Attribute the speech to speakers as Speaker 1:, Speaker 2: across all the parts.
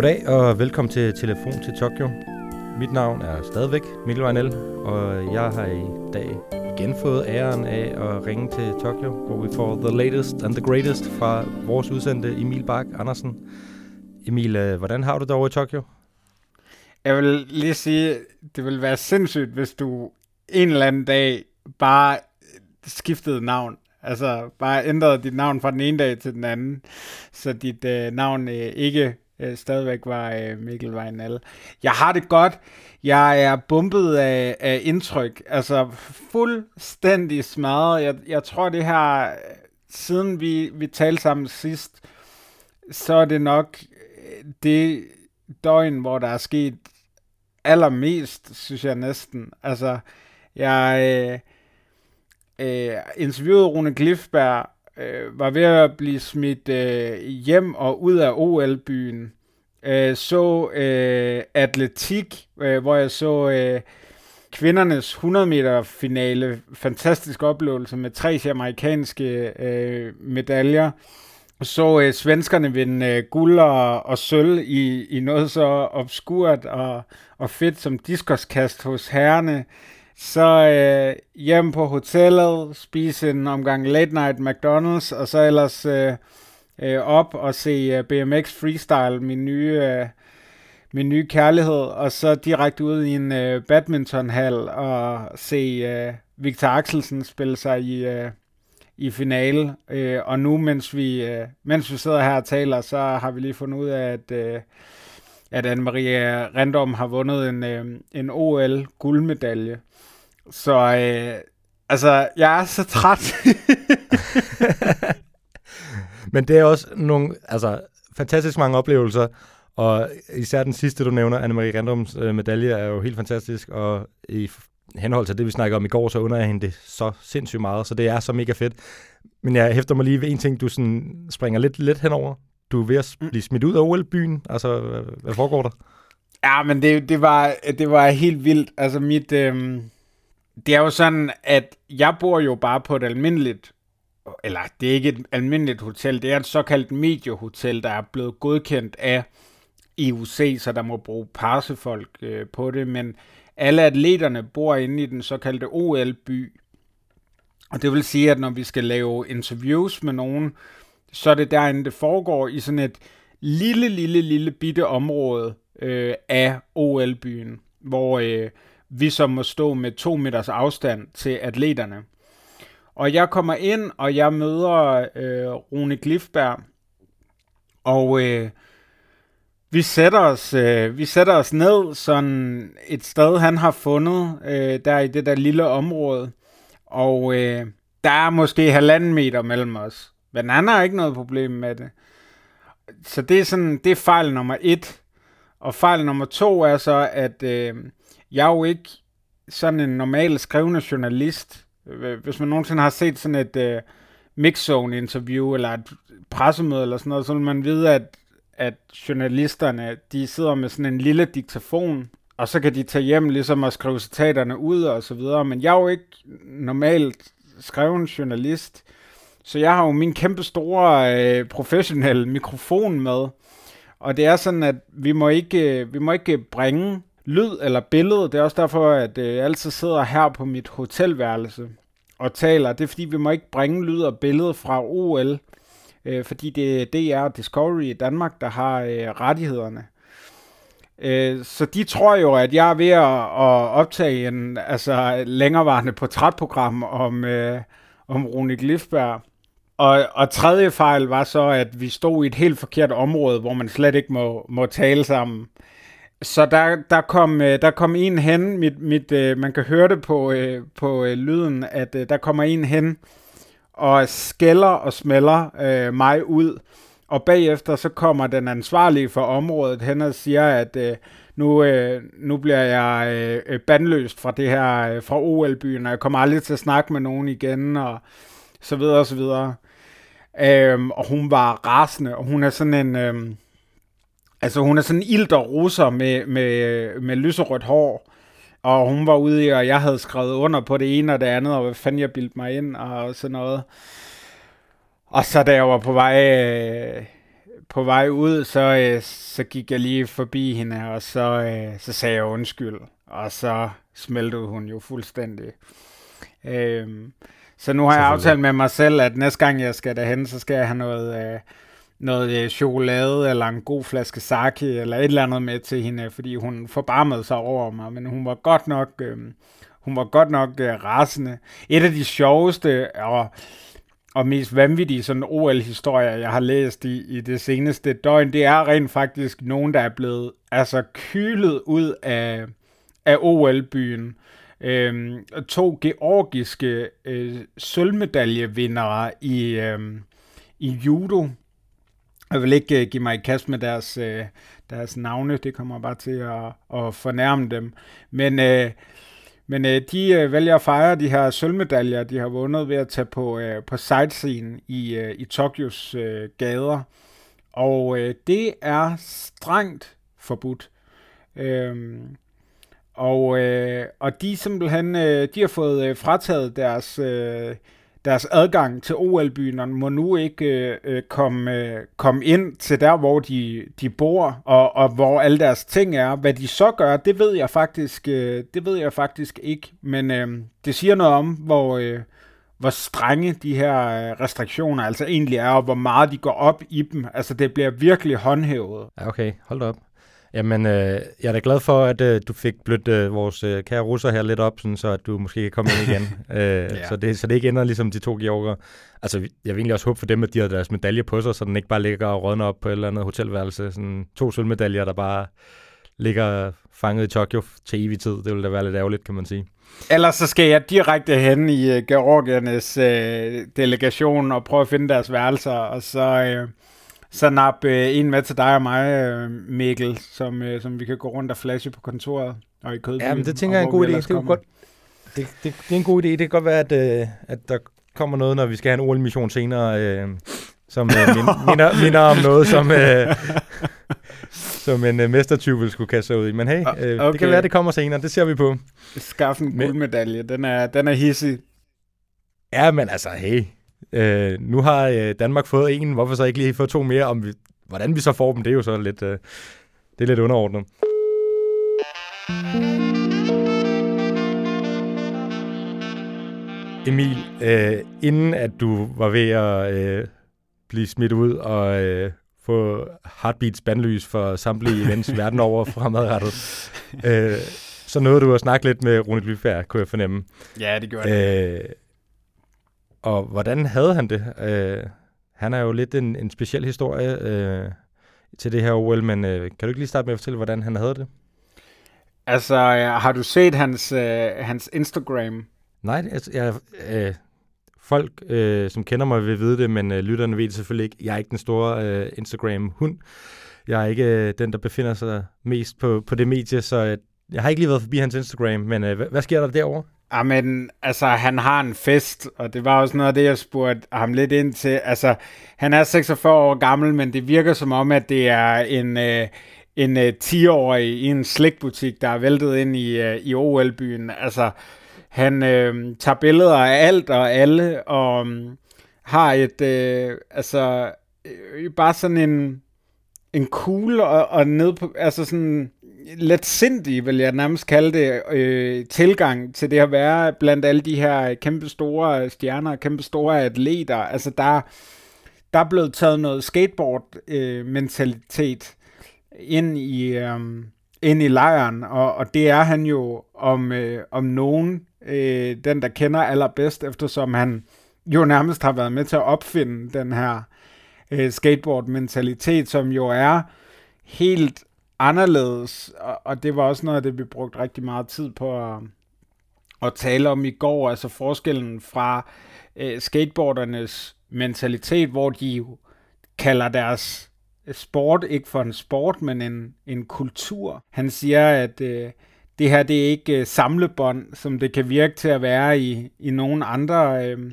Speaker 1: Goddag og velkommen til Telefon til Tokyo. Mit navn er stadigvæk Mikkel Vejnel, og jeg har i dag igen fået æren af at ringe til Tokyo, hvor vi får the latest and the greatest fra vores udsendte Emil Bak Andersen. Emil, øh, hvordan har du det over i Tokyo?
Speaker 2: Jeg vil lige sige, det vil være sindssygt, hvis du en eller anden dag bare skiftede navn. Altså bare ændrede dit navn fra den ene dag til den anden, så dit øh, navn øh, ikke øh, stadigvæk var øh, Mikkel Vejnal. Jeg har det godt. Jeg er bumpet af, af indtryk. Altså fuldstændig smadret. Jeg, jeg tror det her, siden vi, vi talte sammen sidst, så er det nok øh, det døgn, hvor der er sket allermest, synes jeg næsten. Altså, jeg øh, øh, interviewede Rune Glifberg, øh, var ved at blive smidt øh, hjem og ud af OL-byen. Øh, så øh, atletik, øh, hvor jeg så øh, kvindernes 100 meter finale. Fantastisk oplevelse med tre amerikanske øh, medaljer. Så øh, svenskerne vinde øh, guld og, og sølv i, i noget så obskurt og, og fedt som diskoskast hos herrene. Så øh, hjem på hotellet, spise en omgang late night McDonald's, og så ellers øh, øh, op og se øh, BMX Freestyle, min nye, øh, min nye kærlighed, og så direkte ud i en øh, badmintonhal og se øh, Victor Axelsen spille sig i, øh, i finale. Øh, og nu, mens vi, øh, mens vi sidder her og taler, så har vi lige fundet ud af, at, øh, at Anne-Marie Rendom har vundet en, øh, en OL-guldmedalje. Så øh, altså, jeg er så træt.
Speaker 1: Men det er også nogle altså, fantastisk mange oplevelser, og især den sidste, du nævner, Anne-Marie Rendoms øh, medalje, er jo helt fantastisk, og i henhold til det, vi snakkede om i går, så under jeg hende det så sindssygt meget, så det er så mega fedt. Men jeg hæfter mig lige ved en ting, du sådan springer lidt, lidt henover. Du er ved at blive smidt ud af OL-byen. Altså, hvad, hvad foregår der?
Speaker 2: Ja, men det, det, var, det var helt vildt. Altså, mit... Øh det er jo sådan, at jeg bor jo bare på et almindeligt, eller det er ikke et almindeligt hotel, det er et såkaldt mediehotel, der er blevet godkendt af IUC, så der må bruge parsefolk øh, på det, men alle atleterne bor inde i den såkaldte OL-by. Og det vil sige, at når vi skal lave interviews med nogen, så er det derinde, det foregår i sådan et lille, lille, lille bitte område øh, af OL-byen, hvor øh, vi så må stå med to meters afstand til atleterne. Og jeg kommer ind, og jeg møder øh, Rune Glifberg, og øh, vi sætter os, øh, vi sætter os ned sådan et sted, han har fundet, øh, der i det der lille område, og øh, der er måske halvanden meter mellem os, men han har ikke noget problem med det. Så det er sådan, det er fejl nummer et. Og fejl nummer to er så, at øh, jeg er jo ikke sådan en normal skrivende journalist. Hvis man nogensinde har set sådan et øh, mixzone interview eller et pressemøde eller sådan noget, så vil man vide, at, at journalisterne, de sidder med sådan en lille diktafon, og så kan de tage hjem ligesom og skrive citaterne ud og så videre. Men jeg er jo ikke normalt skreven journalist, så jeg har jo min kæmpe store øh, professionelle mikrofon med. Og det er sådan, at vi må ikke, øh, vi må ikke bringe lyd eller billede. Det er også derfor, at øh, jeg altid sidder her på mit hotelværelse og taler. Det er fordi, vi må ikke bringe lyd og billede fra OL, øh, fordi det er DR Discovery i Danmark, der har øh, rettighederne. Øh, så de tror jo, at jeg er ved at, at optage en altså, længerevarende portrætprogram om, øh, om Rune Glifberg. Og, og tredje fejl var så, at vi stod i et helt forkert område, hvor man slet ikke må, må tale sammen. Så der, der, kom, øh, der kom en hen, mit, mit, øh, man kan høre det på, øh, på lyden, at der kommer en hen og skælder og smelder øh, mig ud. Og bagefter så kommer den ansvarlige for området hen og siger, at øh, nu, øh, nu bliver jeg øh, bandløst fra det her, øh, fra OL-byen, og jeg kommer aldrig til at snakke med nogen igen, og så videre og så videre. Øhm, og hun var rasende, og hun er sådan en... Øhm, Altså hun er sådan en ilter russer med, med, med lyserødt hår. Og hun var ude i, og jeg havde skrevet under på det ene og det andet, og hvad fanden jeg bildte mig ind og sådan noget. Og så da jeg var på vej, øh, på vej ud, så, øh, så gik jeg lige forbi hende, og så, øh, så sagde jeg undskyld, og så smeltede hun jo fuldstændig. Øh, så nu har jeg aftalt med mig selv, at næste gang jeg skal derhen, så skal jeg have noget, øh, noget øh, chokolade, eller en god flaske sake, eller et eller andet med til hende, fordi hun forbarmede sig over mig, men hun var godt nok, øh, hun var godt nok øh, rasende. Et af de sjoveste og, og mest vanvittige sådan OL-historier, jeg har læst i, i det seneste døgn, det er rent faktisk nogen, der er blevet altså kylet ud af, af OL-byen øh, to georgiske øh, sølvmedaljevindere i, øh, i judo, jeg vil ikke øh, give mig i kast med deres, øh, deres navne, det kommer bare til at, at fornærme dem. Men, øh, men de vælger at fejre de her sølvmedaljer, de har vundet ved at tage på, på sightseeing i, i Tokyos gader. Og det er strengt forbudt. Uh, og, øh, og de simpelthen, øh, de har fået øh, frataget deres... øh, deres adgang til OL-byen, og må nu ikke øh, øh, komme, øh, komme ind til der, hvor de, de bor, og, og hvor alle deres ting er. Hvad de så gør, det ved jeg faktisk, øh, det ved jeg faktisk ikke, men øh, det siger noget om, hvor, øh, hvor strenge de her øh, restriktioner altså egentlig er, og hvor meget de går op i dem. Altså det bliver virkelig håndhævet.
Speaker 1: Ja, okay. Hold da op. Jamen, øh, jeg er da glad for, at øh, du fik blødt øh, vores øh, kære russer her lidt op, sådan, så at du måske kan komme ind igen. øh, ja. så, det, så det ikke ender ligesom de to georger. Altså, jeg vil egentlig også håbe for dem, at de har deres medalje på sig, så den ikke bare ligger og rådner op på et eller andet hotelværelse. Sådan to sølvmedaljer, der bare ligger fanget i Tokyo til evig tid. Det ville da være lidt ærgerligt, kan man sige.
Speaker 2: Ellers så skal jeg direkte hen i uh, Georgiernes uh, delegation og prøve at finde deres værelser, og så... Uh, så nap øh, en med til dig og mig, øh, Mikkel, som, øh, som vi kan gå rundt og flashe på kontoret og i kødbyen.
Speaker 1: Ja, men det tænker jeg er en god idé. Det, er godt, det, det, det er en god idé. Det kan godt være, at, øh, at der kommer noget, når vi skal have en OL-mission senere, øh, som øh, minder, minder om noget, som, øh, som en øh, mestertyv ville skulle kaste sig ud i. Men hey, øh, okay. det kan være, det kommer senere. Det ser vi på.
Speaker 2: Skaff en guldmedalje. Den er, den er hissig.
Speaker 1: Ja, men altså, hey, Øh, nu har øh, Danmark fået en, hvorfor så ikke lige få to mere? Om vi, hvordan vi så får dem, det er jo så lidt, øh, det er lidt underordnet. Emil, øh, inden at du var ved at øh, blive smidt ud og øh, få Heartbeats bandlys for samtlige events verden over fremadrettet, øh, så nåede du at snakke lidt med Rune Glyfær, kunne jeg fornemme.
Speaker 2: Ja, det gjorde jeg. Øh,
Speaker 1: og hvordan havde han det? Øh, han er jo lidt en, en speciel historie øh, til det her OL, men øh, kan du ikke lige starte med at fortælle, hvordan han havde det?
Speaker 2: Altså, har du set hans, øh, hans Instagram?
Speaker 1: Nej, altså, jeg, øh, folk, øh, som kender mig, vil vide det, men øh, lytterne ved det selvfølgelig ikke. Jeg er ikke den store øh, Instagram-hund. Jeg er ikke øh, den, der befinder sig mest på, på det medie, så øh, jeg har ikke lige været forbi hans Instagram, men øh, hvad, hvad sker der derovre?
Speaker 2: Jamen, altså, han har en fest, og det var også noget af det, jeg spurgte ham lidt ind til. Altså, han er 46 år gammel, men det virker som om, at det er en, øh, en øh, 10-årig i en slikbutik, der er væltet ind i, øh, i OL-byen. Altså, han øh, tager billeder af alt og alle, og øh, har et, øh, altså, øh, bare sådan en, en cool og, og ned på, altså sådan let sindig, vil jeg nærmest kalde det, øh, tilgang til det at være blandt alle de her kæmpe store stjerner, kæmpe store atleter. Altså der, der er blevet taget noget skateboard-mentalitet øh, ind i... Øh, ind i lejren, og, og det er han jo om, øh, om nogen øh, den, der kender allerbedst, eftersom han jo nærmest har været med til at opfinde den her øh, skateboard-mentalitet, som jo er helt anderledes, og, og det var også noget af det, vi brugte rigtig meget tid på at, at tale om i går, altså forskellen fra øh, skateboardernes mentalitet, hvor de jo kalder deres øh, sport ikke for en sport, men en, en kultur. Han siger, at øh, det her det er ikke øh, samlebånd, som det kan virke til at være i, i nogle andre øh,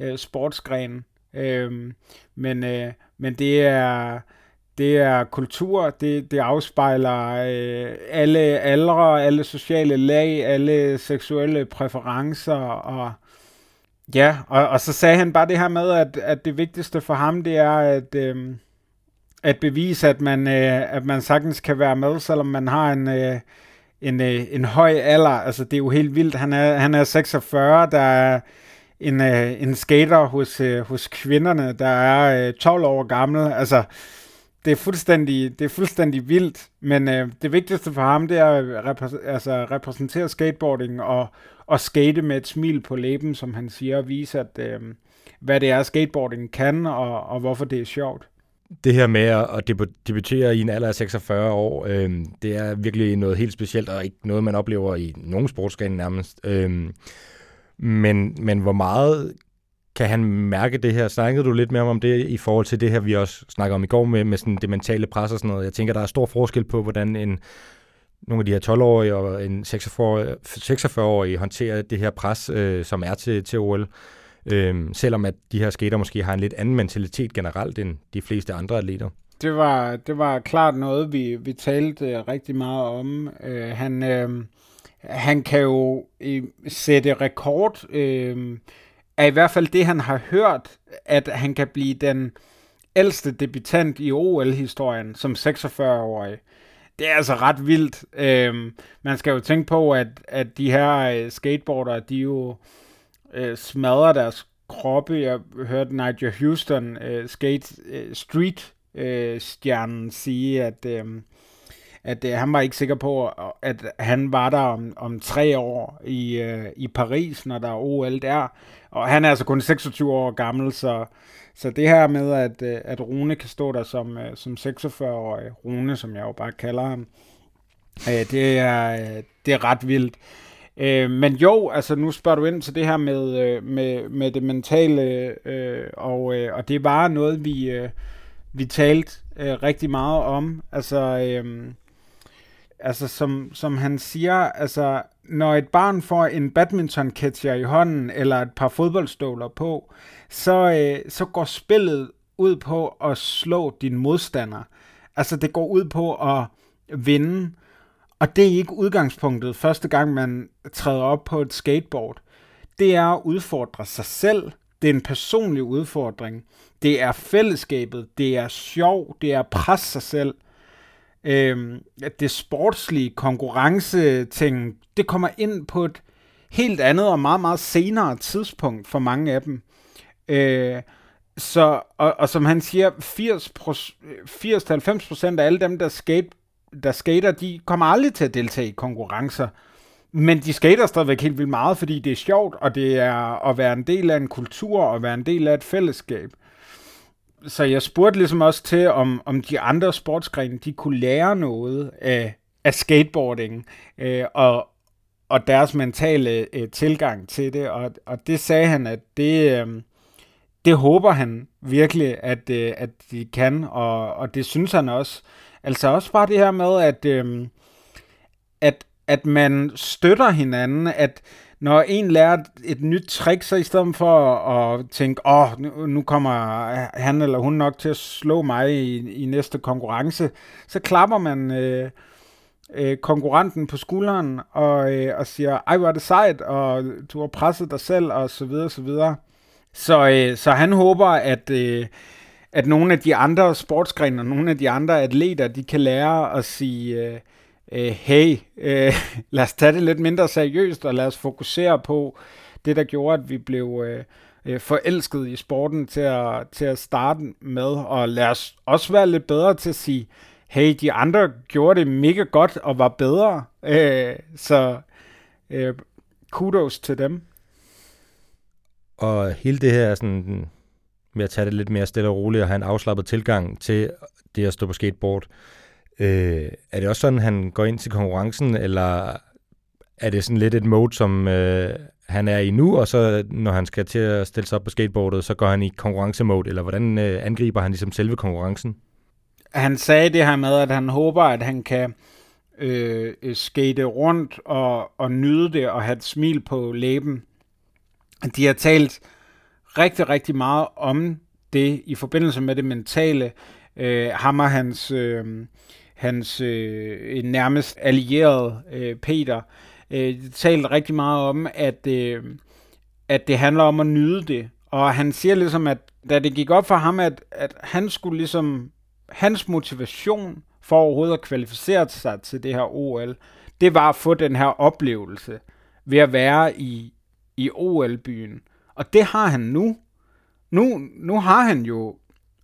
Speaker 2: øh, sportsgrene. Øh, men, øh, men det er det er kultur, det, det afspejler øh, alle aldre, alle sociale lag, alle seksuelle præferencer, og ja, og, og så sagde han bare det her med, at, at det vigtigste for ham, det er, at, øh, at bevise, at man, øh, at man sagtens kan være med, selvom man har en, øh, en, øh, en høj alder. Altså, det er jo helt vildt. Han er, han er 46, der er en, øh, en skater hos, øh, hos kvinderne, der er øh, 12 år gammel. Altså, det er fuldstændig, det er fuldstændig vildt, men øh, det vigtigste for ham, det er at repræs- altså, repræsentere skateboarding og, og skate med et smil på læben, som han siger, og vise, at, øh, hvad det er, skateboarding kan, og, og hvorfor det er sjovt.
Speaker 1: Det her med at debutere i en alder af 46 år, øh, det er virkelig noget helt specielt, og ikke noget, man oplever i nogen sportsgren nærmest. Øh, men, men hvor meget kan han mærke det her? Snakkede du lidt mere om det i forhold til det her, vi også snakkede om i går med, med sådan det mentale pres og sådan noget? Jeg tænker, der er stor forskel på, hvordan en, nogle af de her 12-årige og en 46-årige håndterer det her pres, øh, som er til, til OL. Øh, selvom at de her skater måske har en lidt anden mentalitet generelt end de fleste andre atleter.
Speaker 2: Det var, det var klart noget, vi, vi talte øh, rigtig meget om. Øh, han, øh, han kan jo øh, sætte rekord, øh, er i hvert fald det, han har hørt, at han kan blive den ældste debutant i OL-historien som 46-årig. Det er altså ret vildt. Øhm, man skal jo tænke på, at, at de her øh, skateboardere, de jo øh, smadrer deres kroppe. Jeg hørte Nigel Houston, øh, skate øh, street øh, stjernen, sige, at øh, at øh, han var ikke sikker på, at han var der om, om tre år i, øh, i Paris, når der er OL der. Og han er altså kun 26 år gammel, så, så det her med, at, øh, at Rune kan stå der som, øh, som 46-årig, Rune, som jeg jo bare kalder ham, øh, det, er, øh, det er ret vildt. Øh, men jo, altså nu spørger du ind til det her med, øh, med, med det mentale, øh, og, øh, og det var noget, vi, øh, vi talte øh, rigtig meget om. Altså, øh, altså som, som han siger, altså når et barn får en badminton catcher i hånden, eller et par fodboldstøvler på, så, øh, så går spillet ud på at slå din modstander. Altså det går ud på at vinde, og det er ikke udgangspunktet første gang, man træder op på et skateboard. Det er at udfordre sig selv. Det er en personlig udfordring. Det er fællesskabet. Det er sjov. Det er at presse sig selv øh, det sportslige konkurrence-ting, det kommer ind på et helt andet og meget, meget senere tidspunkt for mange af dem. Øh, så, og, og som han siger, 80-90% af alle dem, der, skate, der skater, de kommer aldrig til at deltage i konkurrencer. Men de skater stadigvæk helt vildt meget, fordi det er sjovt, og det er at være en del af en kultur, og være en del af et fællesskab så jeg spurgte ligesom også til, om, om de andre sportsgrene, de kunne lære noget af, af skateboarding, øh, og, og deres mentale øh, tilgang til det, og, og det sagde han, at det, øh, det håber han virkelig, at, øh, at de kan, og, og det synes han også. Altså også bare det her med, at, øh, at, at man støtter hinanden, at når en lærer et nyt trick, så i stedet for at tænke, åh, oh, nu, nu kommer han eller hun nok til at slå mig i, i næste konkurrence, så klapper man øh, øh, konkurrenten på skulderen og, øh, og siger, ej, hvor er det sejt, og du har presset dig selv, og så videre, så videre. Så, øh, så han håber, at, øh, at nogle af de andre sportsgrene og nogle af de andre atleter, de kan lære at sige, øh, øh, hey, øh, lad os tage det lidt mindre seriøst, og lad os fokusere på det, der gjorde, at vi blev øh, øh, forelsket i sporten til at, til at starte med, og lad os også være lidt bedre til at sige, hey, de andre gjorde det mega godt og var bedre, øh, så øh, kudos til dem.
Speaker 1: Og hele det her sådan, med at tage det lidt mere stille og roligt og have en afslappet tilgang til det at stå på skateboard, Øh, Øh, er det også sådan, han går ind til konkurrencen, eller er det sådan lidt et mode, som øh, han er i nu, og så når han skal til at stille sig op på skateboardet, så går han i konkurrencemode, eller hvordan øh, angriber han ligesom selve konkurrencen?
Speaker 2: Han sagde det her med, at han håber, at han kan øh, skate rundt og, og nyde det og have et smil på læben. De har talt rigtig, rigtig meget om det i forbindelse med det mentale. Øh, ham og hans øh, hans øh, nærmest allierede øh, Peter, øh, talte rigtig meget om, at, øh, at det handler om at nyde det. Og han siger ligesom, at da det gik op for ham, at, at han skulle ligesom hans motivation for overhovedet at kvalificere sig til det her OL, det var at få den her oplevelse ved at være i, i OL-byen. Og det har han nu. Nu, nu har han jo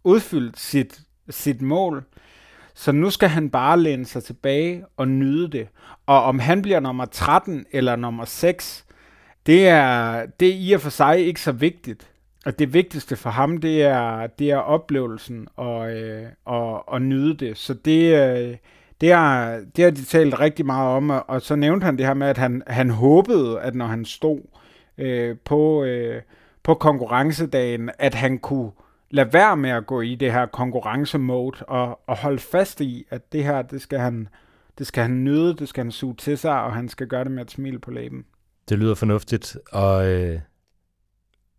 Speaker 2: udfyldt sit, sit mål. Så nu skal han bare læne sig tilbage og nyde det. Og om han bliver nummer 13 eller nummer 6, det er, det er i og for sig ikke så vigtigt. Og det vigtigste for ham, det er, det er oplevelsen og, øh, og, og nyde det. Så det, øh, det, har, det har de talt rigtig meget om, og så nævnte han det her med, at han, han håbede, at når han stod øh, på, øh, på konkurrencedagen, at han kunne lade være med at gå i det her konkurrencemode og, og holde fast i, at det her, det skal han, det skal han nyde, det skal han suge til sig, og han skal gøre det med et smil på læben.
Speaker 1: Det lyder fornuftigt, og øh,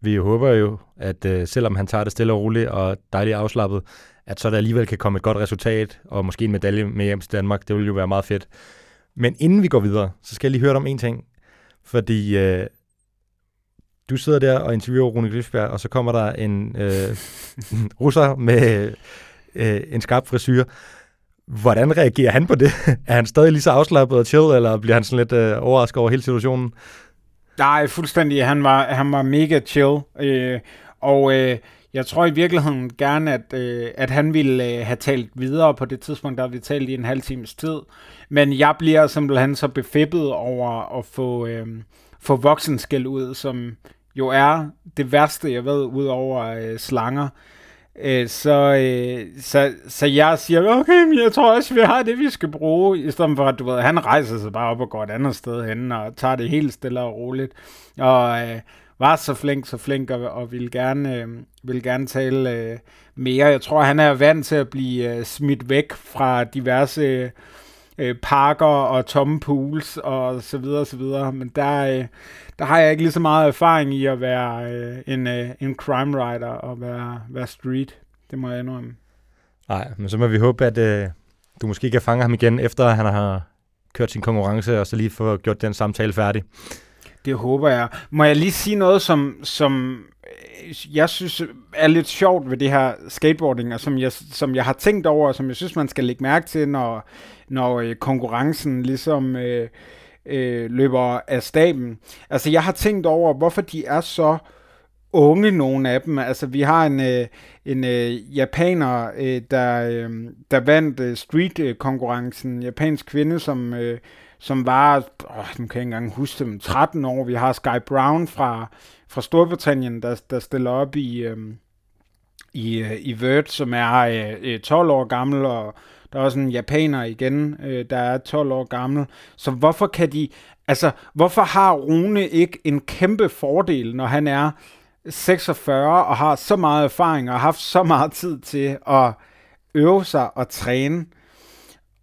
Speaker 1: vi håber jo, at øh, selvom han tager det stille og roligt og dejligt afslappet, at så der alligevel kan komme et godt resultat, og måske en medalje med hjem til Danmark. Det ville jo være meget fedt. Men inden vi går videre, så skal jeg lige høre dig om en ting. Fordi øh, du sidder der og interviewer Rune Glifberg, og så kommer der en øh, russer med øh, en skarp frisyr. Hvordan reagerer han på det? er han stadig lige så afslappet og chill, eller bliver han sådan lidt øh, overrasket over hele situationen?
Speaker 2: Nej, fuldstændig. Han var, han var mega chill. Øh, og øh, jeg tror i virkeligheden gerne, at, øh, at han ville øh, have talt videre på det tidspunkt, der vi talt i en halv times tid. Men jeg bliver simpelthen så befippet over at få, øh, få voksenskæld ud, som jo er det værste, jeg ved, ud over øh, slanger. Øh, så, øh, så, så jeg siger, okay, men jeg tror også, vi har det, vi skal bruge, i stedet for, at du ved, han rejser sig bare op og går et andet sted hen, og tager det helt stille og roligt. Og øh, var så flink, så flink, og, og ville gerne, øh, ville gerne tale øh, mere. Jeg tror, han er vant til at blive øh, smidt væk fra diverse øh, øh, parker og tomme pools og så videre og så videre. Men der, øh, der har jeg ikke lige så meget erfaring i at være øh, en, øh, en crime writer og være, være street. Det må jeg indrømme.
Speaker 1: Nej, men så må vi håbe, at øh, du måske kan fange ham igen, efter han har kørt sin konkurrence, og så lige få gjort den samtale færdig.
Speaker 2: Det håber jeg. Må jeg lige sige noget, som, som øh, jeg synes er lidt sjovt ved det her skateboarding, og som jeg, som jeg har tænkt over, og som jeg synes, man skal lægge mærke til, når, når øh, konkurrencen ligesom øh, øh, løber af staben. Altså, jeg har tænkt over, hvorfor de er så unge, nogle af dem. Altså, vi har en, øh, en øh, japaner, øh, der, øh, der vandt øh, street-konkurrencen. Øh, Japansk kvinde, som... Øh, som var, åh, nu kan jeg ikke engang huske dem, 13 år. Vi har Sky Brown fra, fra Storbritannien, der, der stiller op i, øh, i, øh, i Vert, som er øh, øh 12 år gammel, og der er også en japaner igen, øh, der er 12 år gammel. Så hvorfor kan de, altså, hvorfor har Rune ikke en kæmpe fordel, når han er 46 og har så meget erfaring og har haft så meget tid til at øve sig og træne?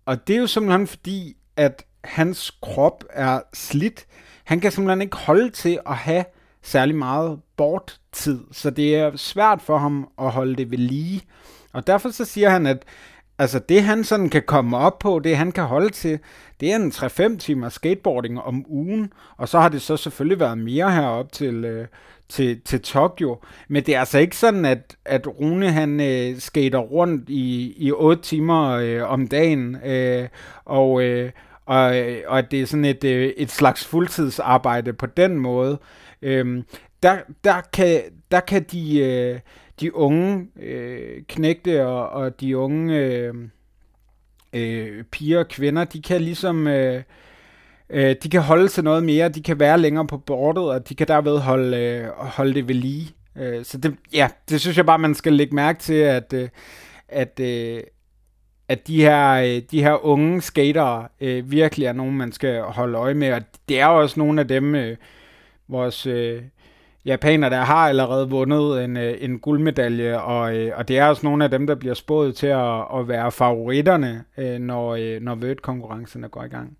Speaker 2: Og det er jo simpelthen fordi, at hans krop er slidt. Han kan simpelthen ikke holde til at have særlig meget borttid, så det er svært for ham at holde det ved lige. Og derfor så siger han, at altså det han sådan kan komme op på, det han kan holde til, det er en 3-5 timer skateboarding om ugen, og så har det så selvfølgelig været mere herop til, øh, til, til Tokyo. Men det er altså ikke sådan, at, at Rune han øh, skater rundt i, i 8 timer øh, om dagen, øh, og, øh, og, øh, og at det er sådan et, øh, et slags fuldtidsarbejde på den måde. Øhm, der, der, kan, der kan de, øh, de unge øh, knægte og, og de unge øh, øh, piger og kvinder, de kan ligesom... Øh, øh, de kan holde til noget mere, de kan være længere på bordet, og de kan derved holde, øh, holde det ved lige. Øh, så det, ja, det synes jeg bare, man skal lægge mærke til, at, øh, at, øh, at de her, øh, de her unge skatere øh, virkelig er nogen, man skal holde øje med. Og det er også nogle af dem, øh, vores øh, japanere, der har allerede vundet en, øh, en guldmedalje, og, øh, og det er også nogle af dem, der bliver spået til at, at være favoritterne, øh, når, øh, når vødt-konkurrencerne går i gang.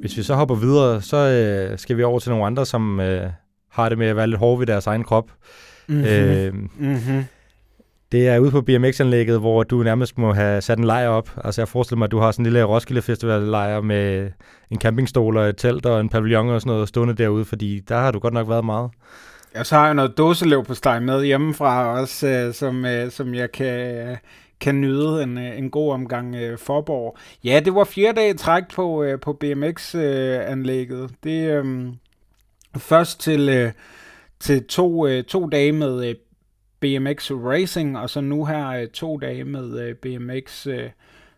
Speaker 1: Hvis vi så hopper videre, så øh, skal vi over til nogle andre, som øh, har det med at være lidt hårde ved deres egen krop. Mm-hmm. Øh, mm-hmm. Det er ude på BMX-anlægget, hvor du nærmest må have sat en lejr op. Altså jeg forestiller mig, at du har sådan en lille Roskilde Festival-lejr med en campingstol og et telt og en pavillon og sådan noget stående derude, fordi der har du godt nok været meget.
Speaker 2: Ja, så har jeg noget dåselev på steg med hjemmefra også, øh, som, øh, som jeg kan, kan nyde en, øh, en god omgang øh, Forborg. Ja, det var fire dage træk på, øh, på BMX-anlægget. Øh, det øh, først til, øh, til to, øh, to dage med øh, BMX Racing, og så nu her øh, to dage med øh, BMX øh,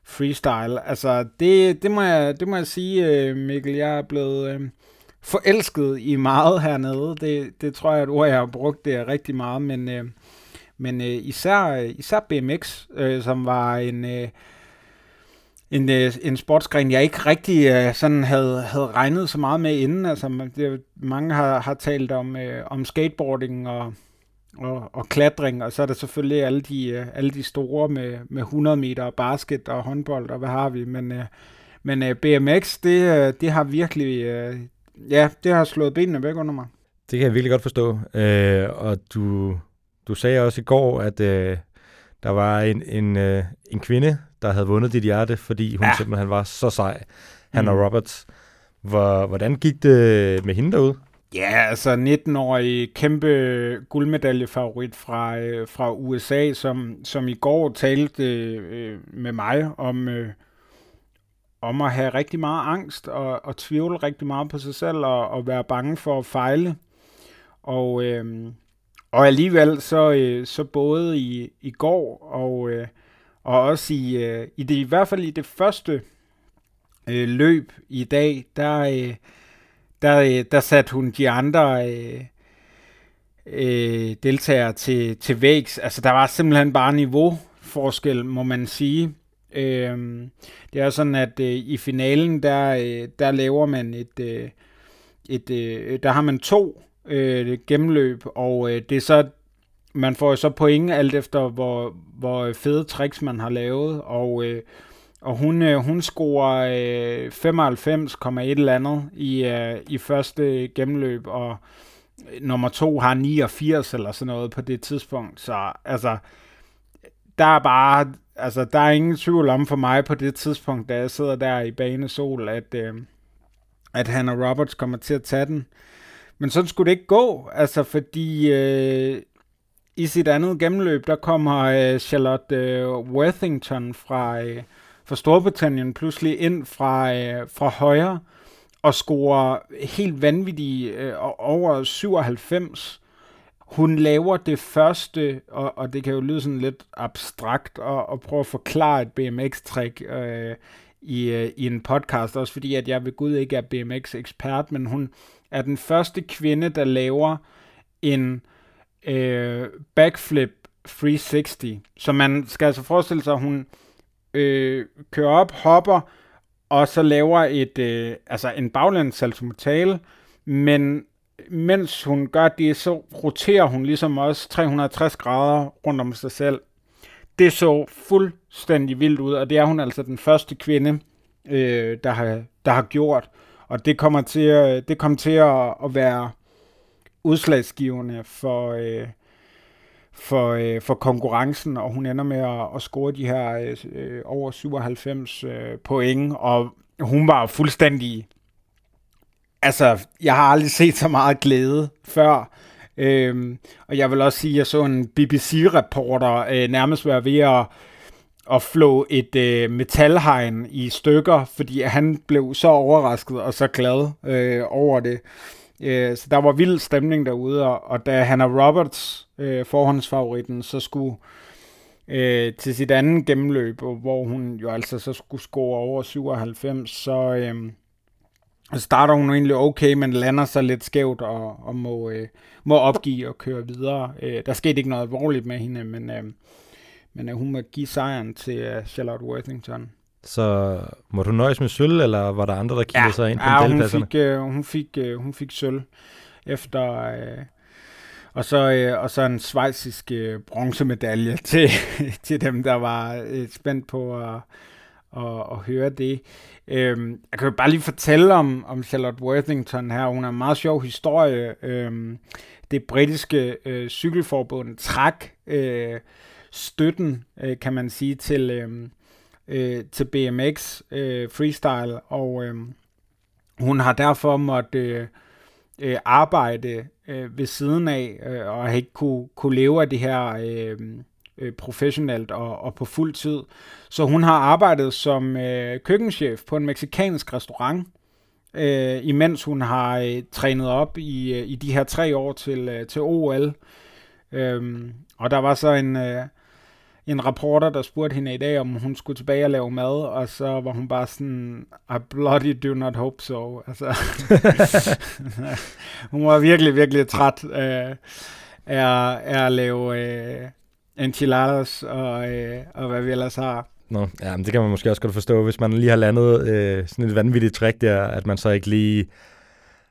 Speaker 2: Freestyle. Altså, det, det, må, jeg, det må jeg sige, øh, Mikkel, jeg er blevet... Øh, forelsket i meget hernede. Det, det tror jeg er et ord, jeg har brugt det rigtig meget, men, øh, men øh, især, øh, især BMX, øh, som var en, øh, en, øh, en sportsgren, jeg ikke rigtig uh, sådan havde, havde regnet så meget med inden. Altså, det, mange har, har talt om, uh, om skateboarding og, og, og klatring, og så er der selvfølgelig alle de, uh, alle de store med, med 100 meter basket og håndbold, og hvad har vi, men... uh, men uh, BMX, det, uh, det har virkelig, uh, ja, det har slået benene væk under mig.
Speaker 1: Det kan jeg virkelig godt forstå. Øh, og du, du sagde også i går, at øh, der var en, en, øh, en kvinde, der havde vundet dit hjerte, fordi hun ja. simpelthen var så sej. Hannah mm. Roberts. Hvor, hvordan gik det med hende derude?
Speaker 2: Ja, altså 19-årig kæmpe guldmedaljefavorit fra, øh, fra USA, som, som i går talte øh, med mig om, øh, om at have rigtig meget angst og, og tvivle rigtig meget på sig selv og, og være bange for at fejle. Og, øh, og alligevel så, øh, så både i, i går og, øh, og også i, øh, i det i hvert fald i det første øh, løb i dag, der, øh, der, øh, der satte hun de andre øh, øh, deltagere til, til vægs. Altså der var simpelthen bare niveauforskel, må man sige. Øh, det er sådan, at øh, i finalen, der, øh, der laver man et, øh, et øh, der har man to øh, gennemløb, og øh, det er så, man får så point alt efter, hvor, hvor fede tricks man har lavet, og, øh, og hun, øh, hun scorer øh, 95,1 eller andet i, øh, i første gennemløb, og øh, nummer to har 89 eller sådan noget på det tidspunkt, så altså, der er bare altså, der er ingen tvivl om for mig på det tidspunkt, da jeg sidder der i banesol, at, øh, at Hannah Roberts kommer til at tage den. Men sådan skulle det ikke gå, altså fordi øh, i sit andet gennemløb, der kommer øh, Charlotte øh, Worthington fra, øh, fra Storbritannien pludselig ind fra, øh, fra højre og scorer helt vanvittigt øh, over 97 hun laver det første, og, og det kan jo lyde sådan lidt abstrakt, og, og prøve at forklare et BMX-trick øh, i, øh, i en podcast, også fordi at jeg ved Gud ikke er BMX-ekspert, men hun er den første kvinde, der laver en øh, backflip 360. Så man skal altså forestille sig, at hun øh, kører op, hopper, og så laver et, øh, altså en baglandssaltomortale, men mens hun gør det, så roterer hun ligesom også 360 grader rundt om sig selv. Det så fuldstændig vildt ud, og det er hun altså den første kvinde, øh, der, har, der har gjort. Og det kommer til, det kommer til at, at være udslagsgivende for, øh, for, øh, for konkurrencen, og hun ender med at, at score de her øh, over 97 øh, point, og hun var fuldstændig altså, jeg har aldrig set så meget glæde før. Øhm, og jeg vil også sige, at jeg så en BBC-reporter øh, nærmest være ved at, at flå et øh, metalhegn i stykker, fordi han blev så overrasket og så glad øh, over det. Øh, så der var vild stemning derude, og, og da Hannah Roberts, øh, forhåndsfavoritten, så skulle øh, til sit andet gennemløb, hvor hun jo altså så skulle score over 97, så... Øh, starter hun egentlig okay, men lander så lidt skævt og, og må, øh, må opgive og køre videre. Øh, der skete ikke noget alvorligt med hende, men, øh, men øh, hun må give sejren til øh, Charlotte Worthington.
Speaker 1: Så må du nøjes med sølv, eller var der andre, der kiggede ja, sig ind på
Speaker 2: ja, hun fik, øh, hun, fik, øh, hun fik sølv efter... Øh, og så, øh, og så en svejsisk øh, bronzemedalje til, til dem, der var øh, spændt på at, at, at høre det. Øhm, jeg kan jo bare lige fortælle om, om Charlotte Worthington her. Hun har en meget sjov historie. Øhm, det britiske øh, cykelforbund trak øh, støtten, øh, kan man sige, til, øh, øh, til BMX øh, freestyle, og øh, hun har derfor måtte øh, øh, arbejde øh, ved siden af, øh, og har ikke kunne, kunne leve af det her øh, øh, professionelt og, og på fuld tid. Så hun har arbejdet som øh, køkkenchef på en meksikansk restaurant, øh, imens hun har øh, trænet op i, øh, i de her tre år til, øh, til OL. Øhm, og der var så en, øh, en reporter, der spurgte hende i dag, om hun skulle tilbage og lave mad, og så var hun bare sådan, I bloody do not hope so. Altså, hun var virkelig, virkelig træt øh, af, af at lave øh, enchiladas og, øh, og hvad vi ellers har.
Speaker 1: Nå, ja, men det kan man måske også godt forstå, hvis man lige har landet øh, sådan et vanvittigt trick der, at man så ikke lige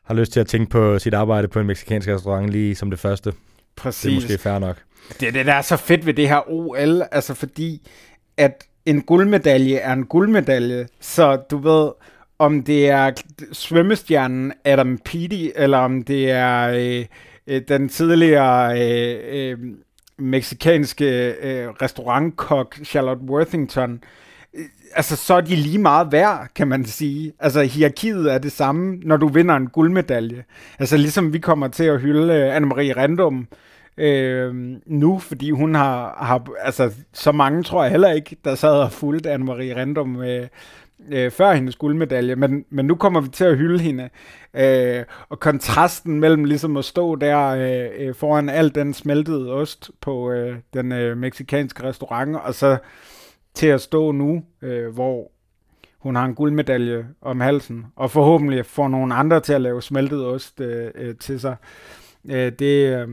Speaker 1: har lyst til at tænke på sit arbejde på en meksikansk restaurant lige som det første.
Speaker 2: Præcis.
Speaker 1: Det er måske fair nok.
Speaker 2: Det er det, der er så fedt ved det her OL, altså fordi, at en guldmedalje er en guldmedalje, så du ved, om det er svømmestjernen Adam Peaty, eller om det er øh, øh, den tidligere øh, øh, meksikanske øh, restaurantkok Charlotte Worthington, øh, altså så er de lige meget værd, kan man sige. Altså hierarkiet er det samme, når du vinder en guldmedalje. Altså ligesom vi kommer til at hylde øh, Anne-Marie Rendum, øh, øh, nu, fordi hun har, har, altså så mange tror jeg heller ikke, der sad og fulgte Anne-Marie Rendum øh, øh, før hendes guldmedalje, men, men nu kommer vi til at hylde hende. Øh, og kontrasten mellem ligesom at stå der øh, øh, foran al den smeltede ost på øh, den øh, meksikanske restaurant, og så til at stå nu, øh, hvor hun har en guldmedalje om halsen, og forhåbentlig får nogle andre til at lave smeltet ost øh, øh, til sig. Øh, det, øh,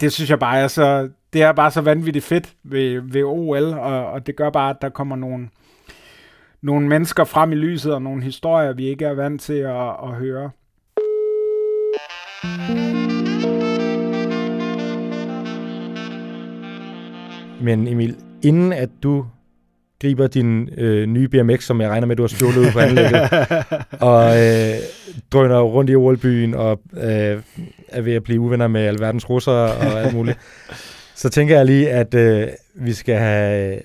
Speaker 2: det synes jeg bare er så, det er bare så vanvittigt fedt ved, ved OL, og, og det gør bare, at der kommer nogle, nogle mennesker frem i lyset, og nogle historier, vi ikke er vant til at, at høre.
Speaker 1: Men Emil, inden at du griber din øh, nye BMX, som jeg regner med, du har stjålet ud på anlægget, og øh, drøner rundt i OL-byen, og øh, er ved at blive uvenner med alverdens russere og alt muligt, så tænker jeg lige, at øh, vi skal have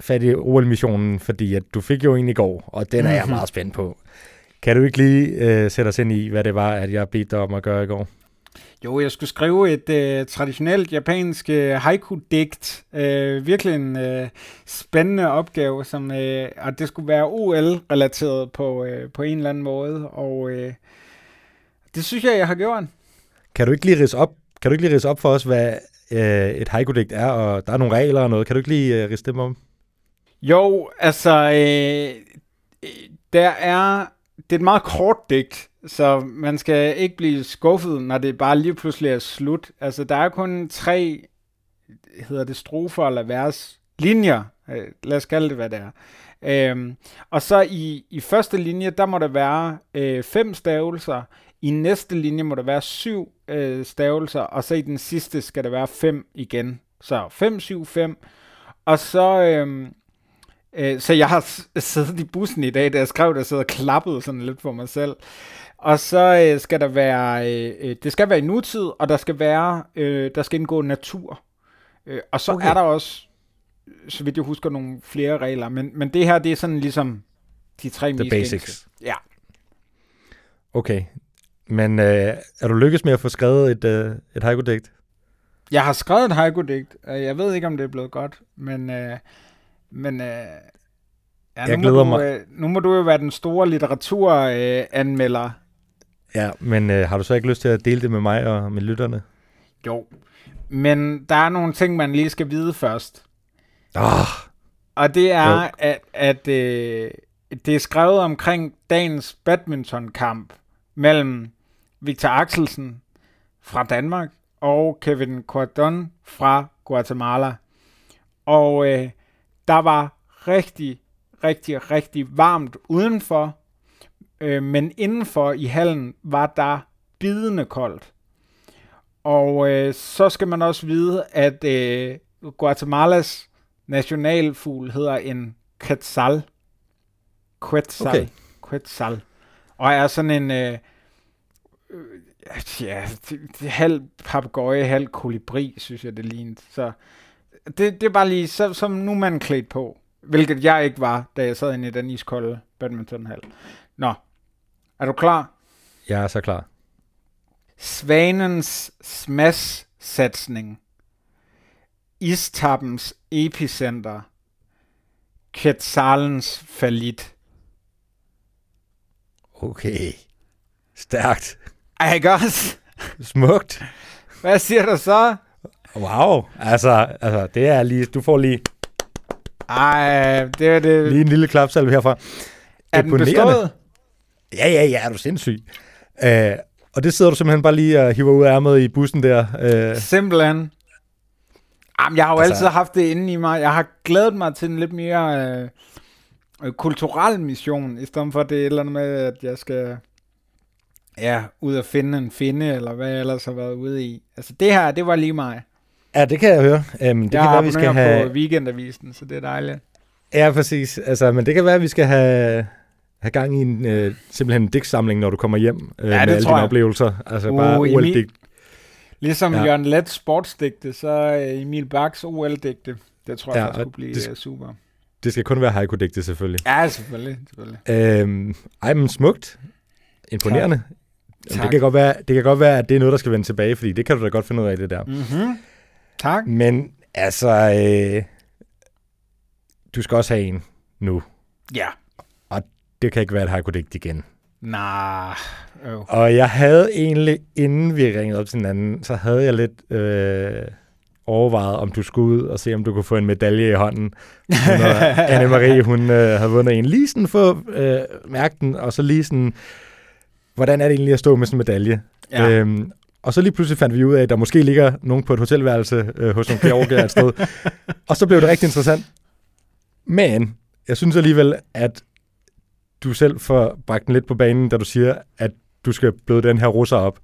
Speaker 1: fat i OL-missionen, fordi at du fik jo en i går, og den er jeg mhm. meget spændt på. Kan du ikke lige øh, sætte os ind i, hvad det var, at jeg bedte dig om at gøre i går?
Speaker 2: Jo, jeg skulle skrive et øh, traditionelt japansk øh, haiku-digt. Øh, virkelig en øh, spændende opgave, som, øh, og det skulle være OL-relateret på, øh, på en eller anden måde, og øh, det synes jeg, jeg har gjort.
Speaker 1: Kan du ikke lige rise op, kan du ikke lige rise op for os, hvad øh, et haiku-digt er, og der er nogle regler og noget. Kan du ikke lige øh, rise dem om?
Speaker 2: Jo, altså, øh, der er, det er et meget kort digt, så man skal ikke blive skuffet, når det bare lige pludselig er slut. Altså, der er kun tre, hedder det strofer eller vers, linjer, øh, lad os kalde det, hvad det er. Øhm, og så i, i første linje, der må der være øh, fem stavelser, i næste linje må der være syv øh, stavelser, og så i den sidste skal der være fem igen. Så 5, 7, 5. Og så, øh, Øh, så jeg har siddet i bussen i dag, da jeg skrev det, og klappet sådan lidt for mig selv. Og så øh, skal der være, øh, øh, det skal være i nutid, og der skal være, øh, der skal indgå natur. Øh, og så okay. er der også, så vidt jeg husker, nogle flere regler, men, men det her, det er sådan ligesom de tre
Speaker 1: The basics. Gængse.
Speaker 2: Ja.
Speaker 1: Okay, men øh, er du lykkes med at få skrevet et, øh, et haiku-digt?
Speaker 2: Jeg har skrevet et haiku-digt. Jeg ved ikke, om det er blevet godt, men... Øh, men øh, ja,
Speaker 1: jeg nu, glæder
Speaker 2: må du, mig. Øh, nu må du jo være den store litteraturanmelder. Øh,
Speaker 1: ja, men øh, har du så ikke lyst til at dele det med mig og med lytterne?
Speaker 2: Jo, men der er nogle ting, man lige skal vide først.
Speaker 1: Oh.
Speaker 2: Og det er, jo. at, at øh, det er skrevet omkring dagens badmintonkamp mellem Victor Axelsen fra Danmark og Kevin Cordon fra Guatemala. Og øh, der var rigtig, rigtig, rigtig varmt udenfor, øh, men indenfor i hallen var der bidende koldt. Og øh, så skal man også vide, at øh, Guatemalas nationalfugl hedder en quetzal. Quetzal. Okay. Quetzal. Og er sådan en... Øh, øh, ja, halv papegøje, halv kolibri, synes jeg, det lignede. Så det, det er bare lige, så, som nu man klædt på. Hvilket jeg ikke var, da jeg sad inde i den iskolde badmintonhal. Nå, er du klar?
Speaker 1: Jeg er så klar.
Speaker 2: Svanens smash-satsning. Istappens epicenter. Quetzalens falit.
Speaker 1: Okay. Stærkt.
Speaker 2: Ej, ikke også?
Speaker 1: Smukt.
Speaker 2: Hvad siger du så?
Speaker 1: Wow. Altså, altså det er lige... Du får lige,
Speaker 2: Ej, det er det.
Speaker 1: lige en lille klapsalve herfra.
Speaker 2: er den bestået?
Speaker 1: Ja, ja, ja, er du sindssyg. Uh, og det sidder du simpelthen bare lige og hiver ud af ærmet i bussen der. Uh,
Speaker 2: Simpelthen. Jamen, jeg har jo
Speaker 1: altså,
Speaker 2: altid haft det inde i mig. Jeg har glædet mig til en lidt mere øh, øh, kulturel mission, i stedet for det et eller andet med, at jeg skal ja, ud og finde en finde, eller hvad jeg ellers har været ude i. Altså, det her, det var lige mig.
Speaker 1: Ja, det kan jeg høre. Um, det
Speaker 2: jeg
Speaker 1: kan være, vi skal have...
Speaker 2: på weekendavisen, så det er dejligt.
Speaker 1: Ja, præcis. Altså, men det kan være, at vi skal have, have gang i en, øh, simpelthen en digtsamling, når du kommer hjem øh,
Speaker 2: Ja,
Speaker 1: med alle dine
Speaker 2: jeg.
Speaker 1: oplevelser. Altså
Speaker 2: Uh,
Speaker 1: bare OL-digt.
Speaker 2: Ligesom
Speaker 1: Ja.
Speaker 2: Jørgen Let sportsdigte, så Emil Baks OL-digte. Det tror jeg
Speaker 1: Ja, og
Speaker 2: skulle blive
Speaker 1: det-
Speaker 2: det... super.
Speaker 1: Det skal kun være haiku-digte, selvfølgelig.
Speaker 2: Ja, selvfølgelig. selvfølgelig.
Speaker 1: Øhm, ej, men smukt. Imponerende. Jamen,
Speaker 2: Tak.
Speaker 1: Det kan, godt være, det kan godt være, at det er noget, der skal vende tilbage, fordi det kan du da godt finde ud af, det der.
Speaker 2: Mm-hmm. Tak.
Speaker 1: Men altså, øh, du skal også have en nu.
Speaker 2: Ja.
Speaker 1: Det kan ikke være et haiku-digt igen.
Speaker 2: Nah. Øh.
Speaker 1: Og jeg havde egentlig, inden vi ringede op til hinanden, så havde jeg lidt øh, overvejet, om du skulle ud og se, om du kunne få en medalje i hånden. Anne-Marie, hun øh, havde vundet en. Lige sådan få øh, mærken, og så lige sådan, hvordan er det egentlig at stå med sådan en medalje?
Speaker 2: Ja.
Speaker 1: Øhm, og så lige pludselig fandt vi ud af, at der måske ligger nogen på et hotelværelse øh, hos nogle georgier et sted. og så blev det rigtig interessant. Men jeg synes alligevel, at du selv får bragt den lidt på banen, da du siger, at du skal bløde den her russer op.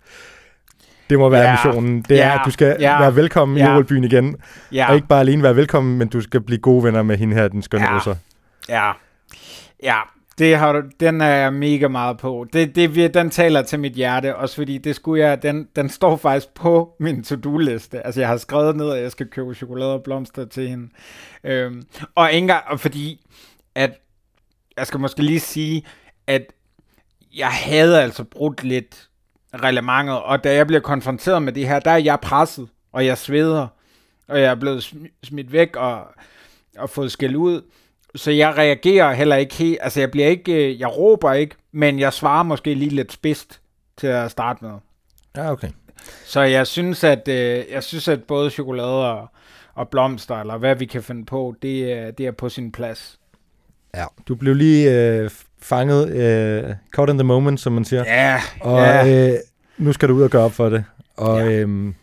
Speaker 1: Det må være
Speaker 2: Ja.
Speaker 1: missionen. Det er,
Speaker 2: Ja.
Speaker 1: at du skal
Speaker 2: Ja.
Speaker 1: være velkommen i
Speaker 2: Ja.
Speaker 1: OL-byen igen.
Speaker 2: ja.
Speaker 1: Og ikke bare alene være velkommen, men du skal blive gode venner med hende her, den skønne
Speaker 2: Ja.
Speaker 1: russer.
Speaker 2: Ja. Ja. Det har du, den er jeg mega meget på. Det, det, den taler til mit hjerte, også fordi det skulle jeg, den, den står faktisk på min to-do-liste. Altså jeg har skrevet ned, at jeg skal købe chokolade og blomster til hende. Øhm, og ikke engang, fordi, at jeg skal måske lige sige, at jeg havde altså brudt lidt reglementet, og da jeg bliver konfronteret med det her, der er jeg presset, og jeg sveder, og jeg er blevet smidt væk og, og fået skæld ud. Så jeg reagerer heller ikke helt, altså jeg bliver ikke, øh, jeg råber ikke, men jeg svarer måske lige lidt spidst til at starte med.
Speaker 1: Ja, okay.
Speaker 2: Så jeg synes, at, øh, jeg synes, at både chokolade og, og blomster, eller hvad vi kan finde på, det, er- det er på sin plads.
Speaker 1: Ja. Du blev lige øh, fanget, øh, caught in the moment, som man siger.
Speaker 2: Ja,
Speaker 1: Og
Speaker 2: ja.
Speaker 1: øh, nu skal du ud og gøre op for det. Og
Speaker 2: Ja.
Speaker 1: øhm,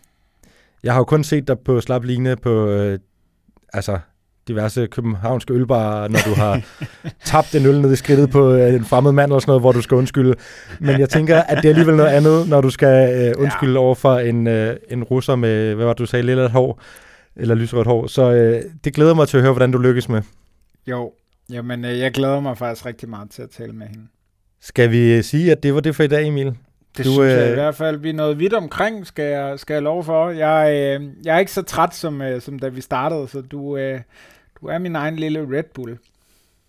Speaker 1: jeg har jo kun set dig på slap ligne på øh, altså diverse københavnske ølbarer, når du har tabt en øl ned i skridtet på øh, en fremmed mand eller sådan noget, hvor du skal undskylde. Men jeg tænker, at det er alligevel noget andet, når du skal øh, undskylde ja. over for en, øh, en russer med, hvad var det, du sagde, lille hår, eller lyserødt hår. Så øh, det glæder mig til at høre, hvordan du lykkes med.
Speaker 2: Jo, jamen øh, jeg glæder mig faktisk rigtig meget til at tale med hende.
Speaker 1: Skal vi sige, at det var det for i dag, Emil?
Speaker 2: Det
Speaker 1: du,
Speaker 2: synes jeg
Speaker 1: øh,
Speaker 2: i hvert fald, vi er noget vidt omkring, skal jeg, skal jeg love for. Jeg, øh, jeg er ikke så træt, som, øh, som da vi startede, så du, øh, du er min egen lille Red Bull.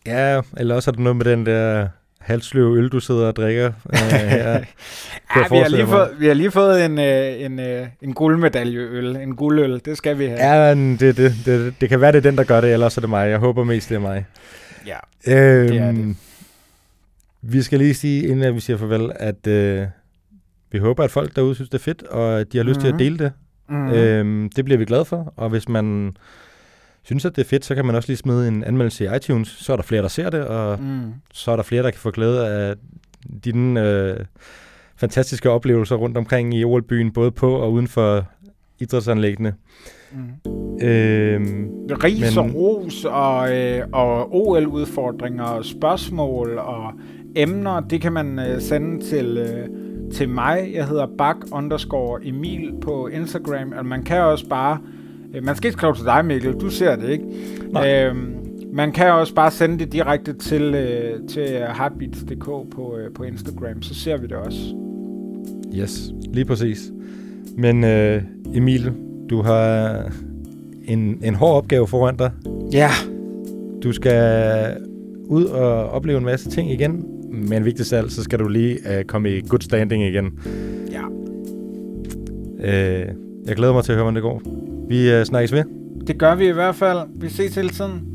Speaker 1: Ja, eller også er det noget med den der halsløve øl, du sidder og drikker. Øh, her.
Speaker 2: Ja, vi, har lige
Speaker 1: mig.
Speaker 2: fået, vi har lige fået en, øh, en, øh, en guldmedaljeøl, en guldøl, det skal vi have.
Speaker 1: Ja, det, det, det, det kan være, det er den, der gør det, ellers er det mig. Jeg håber mest, det er mig.
Speaker 2: ja.
Speaker 1: Øhm,
Speaker 2: Det er det.
Speaker 1: Vi skal lige sige, inden at vi siger farvel, at øh, vi håber, at folk derude synes, det er fedt, og at de har lyst mm-hmm. til at
Speaker 2: Mhm.
Speaker 1: dele det.
Speaker 2: Mm.
Speaker 1: Mm-hmm. Øhm, det bliver vi glade for, og hvis man synes, at det er fedt, så kan man også lige smide en anmeldelse i iTunes. Så er der flere, der ser det, og
Speaker 2: Mm.
Speaker 1: så er der flere, der kan få glæde af dine øh, fantastiske oplevelser rundt omkring i OL-byen, både på og uden for idrætsanlæggene.
Speaker 2: Mm.
Speaker 1: Øhm,
Speaker 2: Ris og
Speaker 1: Men-
Speaker 2: ros og, øh, og OL-udfordringer og spørgsmål og emner, det kan man øh, sende til, øh, til mig. Jeg hedder bak underscore Emil på Instagram, og man kan også bare, man skal ikke skrive til dig Mikkel, du ser det ikke.
Speaker 1: Nej.
Speaker 2: Øhm, man kan også bare sende det direkte til, øh, til heartbeats.dk på, øh, på Instagram, så ser vi det også.
Speaker 1: Yes, lige præcis. Men øh, Emil, du har en, en hård opgave foran dig.
Speaker 2: Ja.
Speaker 1: Du skal ud og opleve en masse ting igen, men vigtigst af alt, så skal du lige øh, komme i good standing igen.
Speaker 2: Ja.
Speaker 1: Øh, jeg glæder mig til at høre, hvordan det går. Vi øh, snakkes ved.
Speaker 2: Det gør vi i hvert fald. Vi ses hele tiden.